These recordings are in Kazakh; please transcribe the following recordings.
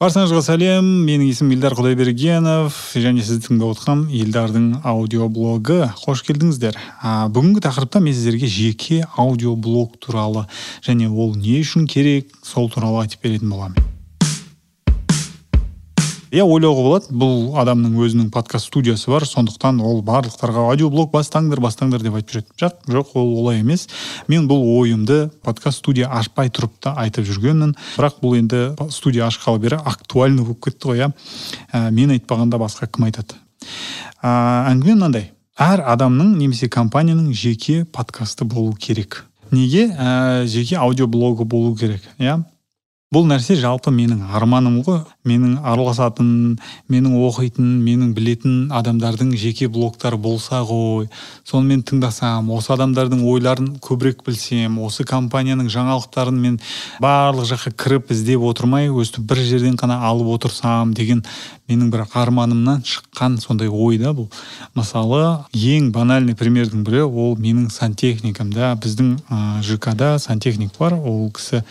баршаңызға сәлем менің есімім елдар құдайбергенов. Және сіз тыңдап отқан елдардың аудиоблогы. Қош келдіңіздер. А, бүгінгі тақырыпта мен сіздерге жеке аудиоблог туралы және ол не үшін керек сол туралы айтып беретін боламын. Иә ойлауға болады. Бұл адамның өзінің подкаст студиясы бар. Сондықтан ол барлықтарға аудиоблог бастаңдар бастаңдар деп айтып жүреді жоқ жоқ ол олай емес. Мен бұл ойымды подкаст студия ашпай тұрып та айтып жүргенмін. Бірақ бұл енді студия ашқалы бері актуальный болып кетті ғой иә. Ә, мен айтпағанда басқа кім айтады? Ә, әңгіме мынандай. Әр адамның немесе компанияның жеке подкасты болу керек. Неге? Ә, жеке аудиоблогы болу керек иә. Бұл нәрсе жалпы менің арманым ғой. Менің араласатын менің оқитын менің білетін адамдардың жеке блогтары болса ғой. Соны мен тыңдасам осы адамдардың ойларын көбірек білсем осы компанияның жаңалықтарын мен барлық жаққа кіріп іздеп отырмай өстіп бір жерден ғана алып отырсам деген менің бір арманымнан шыққан сондай ой да бұл. Мысалы ең банальный примердің бірі ол менің сантехникам да. Біздің ә, жк да сантехник бар. Ол кісі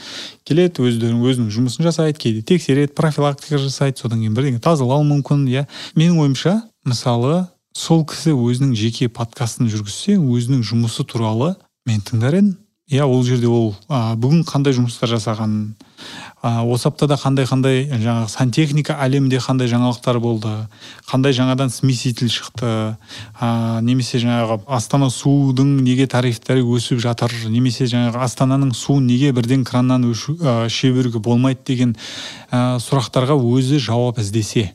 келеді өздерінің өзінің жұмысын жасайды кейде тексереді профилактика жасайды содан кейін бірдеңе тазалауы мүмкін иә. Менің ойымша мысалы сол кісі өзінің жеке подкастын жүргізсе өзінің жұмысы туралы мен тыңдар едім. Иә ол жерде ол ә, бүгін қандай жұмыстар жасағанын ә, осы аптада қандай қандай жаңағы сантехника әлемінде қандай жаңалықтар болды? Қандай жаңадан смеситель шықты? Ә, немесе жаңағы астана судың неге тарифтері өсіп жатыр? Немесе жаңағы астананың суын неге бірден краннан іше беруге болмайды деген ә, сұрақтарға өзі жауап іздесе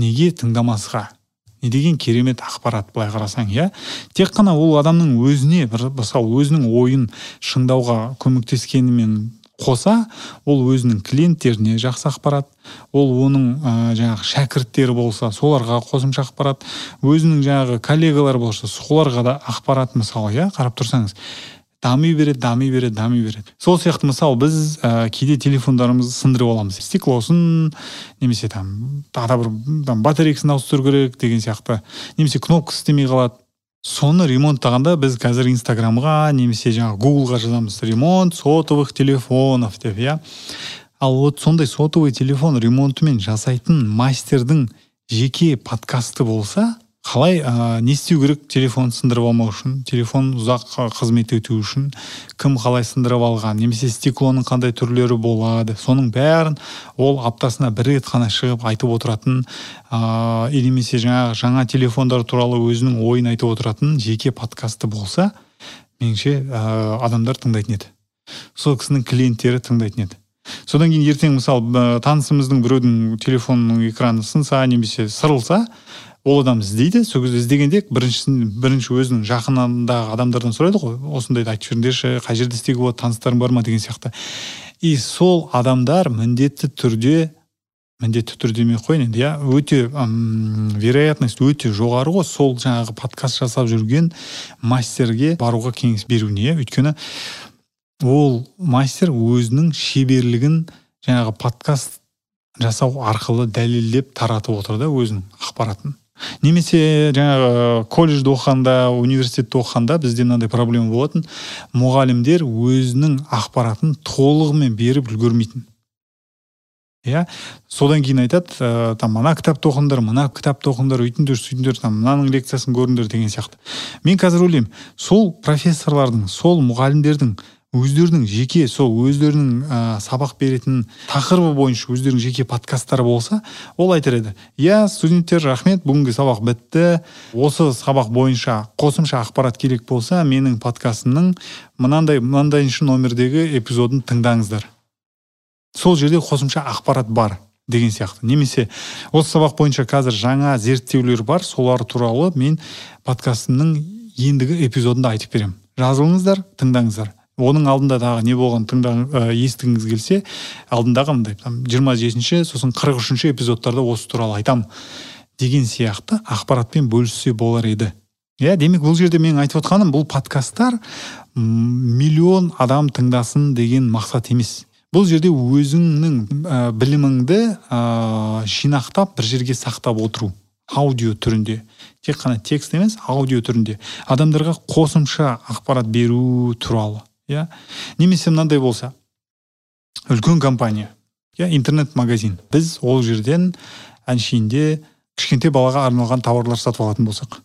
неге тыңдамасқа? Не деген керемет ақпарат былай қарасаң иә? Тек қана ол адамның өзіне бір мысалы өзінің ойын шыңдауға көмектескенімен қоса ол өзінің клиенттеріне жақсы ақпарат ол оның ә, жаңағы шәкірттері болса соларға қосымша ақпарат өзінің жаңағы коллегалары болса соларға да ақпарат мысалы иә? Қарап тұрсаңыз. Дами береді дами береді дами береді сол сияқты мысалы біз ә, кейде телефондарымызды сындырып аламыз. Стеклосын немесе там тағы да бір там батарейкасын ауыстыру керек деген сияқты. Немесе кнопкасы істемей қалады. Соны ремонттағанда біз қазір инстаграмға немесе жаңағы гуглға жазамыз. Ремонт сотовых телефонов деп иә. Ал вот сондай сотовый телефон ремонтымен жасайтын мастердің жеке подкасты болса қалай ә, не істеу керек телефон сындырып алмау үшін? Телефон ұзақ қызмет ету үшін кім қалай сындырып алған? Немесе стеклоның қандай түрлері болады? Соның бәрін ол аптасына бір рет қана шығып айтып отыратын ә, немесе жаңағы жаңа телефондар туралы өзінің ойын айтып отыратын жеке подкасты болса меніңше ә, адамдар тыңдайтын еді. Сол кісінің клиенттері тыңдайтын еді. Содан кейін ертең мысалы танысымыздың біреудің телефонының экраны сынса немесе сырылса ол адам іздейді. Сол кезде іздегенде біріншісін бірінші өзінің жақынындағы адамдардан сұрайды ғой. Осындайды айтып жіберіңдерші қай жерде істеуге болады таныстарың бар ма? деген сияқты. И сол адамдар міндетті түрде міндетті түрде демей ақ қояйын енді иә өте вероятность өте жоғары ғой. Сол жаңағы подкаст жасап жүрген мастерге баруға кеңес беруіне иә өйткені ол мастер өзінің шеберлігін жаңағы подкаст жасау арқылы дәлелдеп таратып отыр да өзінің ақпаратын. Немесе жаңағы колледжде оқығанда университетте оқығанда бізде мынандай проблема болатын. Мұғалімдер өзінің ақпаратын толығымен беріп үлгермейтін. Иә? Содан кейін айтады ә, там мына кітапты оқыңдар мына кітапты оқыңдар өйтіңдер сөйтіңдер там мынаның лекциясын көріңдер деген сияқты. Мен қазір ойлаймын сол профессорлардың сол мұғалімдердің өздерінің жеке сол өздерінің ә, сабақ беретін тақырыбы бойынша өздерінің жеке подкасттары болса ол айтар еді иә студенттер рахмет бүгінгі сабақ бітті. Осы сабақ бойынша қосымша ақпарат керек болса менің подкастымның мынандай мынандайыншы номердегі эпизодын тыңдаңыздар сол жерде қосымша ақпарат бар деген сияқты. Немесе осы сабақ бойынша қазір жаңа зерттеулер бар солар туралы мен подкастымның ендігі эпизодында айтып беремін. Жазылыңыздар тыңдаңыздар. Оның алдында дағы не болған тыңда ә, естігіңіз келсе алдындағы мындай там жиырма жетінші сосын қырық үшінші эпизодтарда осы туралы айтамын деген сияқты ақпаратпен бөліссе болар еді. Иә демек бұл жерде менің айтып отқаным бұл подкасттар миллион адам тыңдасын деген мақсат емес. Бұл жерде өзіңнің ә, біліміңді ә, жинақтап бір жерге сақтап отыру аудио түрінде. Тек қана текст емес аудио түрінде. Адамдарға қосымша ақпарат беру туралы. Иә немесе мынандай болса. Үлкен компания. Иә интернет магазин біз ол жерден әншейінде кішкентай балаға арналған тауарлар сатып алатын болсақ.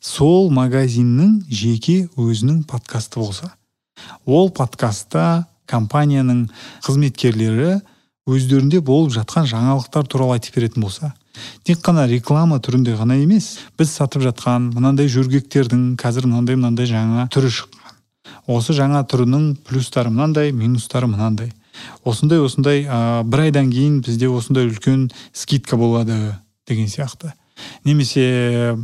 Сол магазиннің жеке өзінің подкасты болса. Ол подкастта компанияның қызметкерлері өздерінде болып жатқан жаңалықтар туралы айтып беретін болса. Тек қана реклама түрінде ғана емес біз сатып жатқан мынандай жөргектердің қазір мынандай мынандай жаңа түрі шыққан осы жаңа түрінің плюстары мынандай минустары мынандай. Осындай осындай ә, бір айдан кейін бізде осындай үлкен скидка болады деген сияқты. Немесе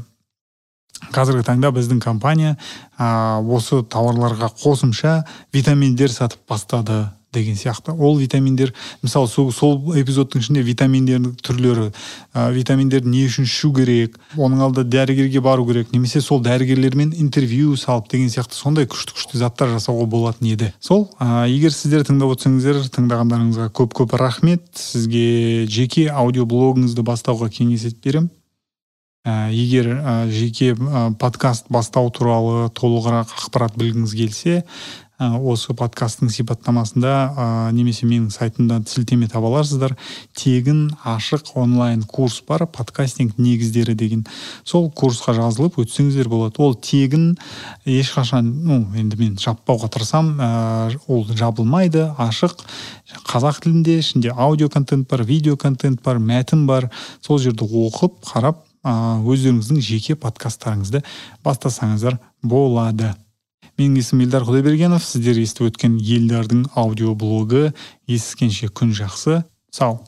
қазіргі таңда біздің компания ә, осы тауарларға қосымша витаминдер сатып бастады. Деген сияқты. Ол витаминдер мысалы сол, сол эпизодтың ішінде витаминдердің түрлері ә, витаминдерді не үшін ішу керек оның алдында дәрігерге бару керек немесе сол дәрігерлермен интервью салып деген сияқты сондай күшті күшті заттар жасауға болатын еді. Сол ә, егер сіздер тыңдап отырсаңыздар тыңдағандарыңызға көп көп рахмет. Сізге жеке аудиоблогыңызды бастауға кеңес беремін. Ә, егер ә, жеке ә, подкаст бастау туралы толығырақ ақпарат білгіңіз келсе осы подкасттың сипаттамасында ә, немесе менің сайтымда сілтеме таба аласыздар тегін ашық онлайн курс бар подкастинг негіздері деген. Сол курсқа жазылып өтсеңіздер болады. Ол тегін ешқашан ну енді мен жаппауға тырысамын ә, ол жабылмайды. Ашық қазақ тілінде ішінде аудио контент бар видео контент бар мәтін бар. Сол жерді оқып қарап өздеріңіздің жеке подкасттарыңызды бастасаңыздар болады. Менің есімім елдар құдайбергенов сіздер естіп өткен елдардың аудиоблогы. Ескенше күн жақсы. Сау.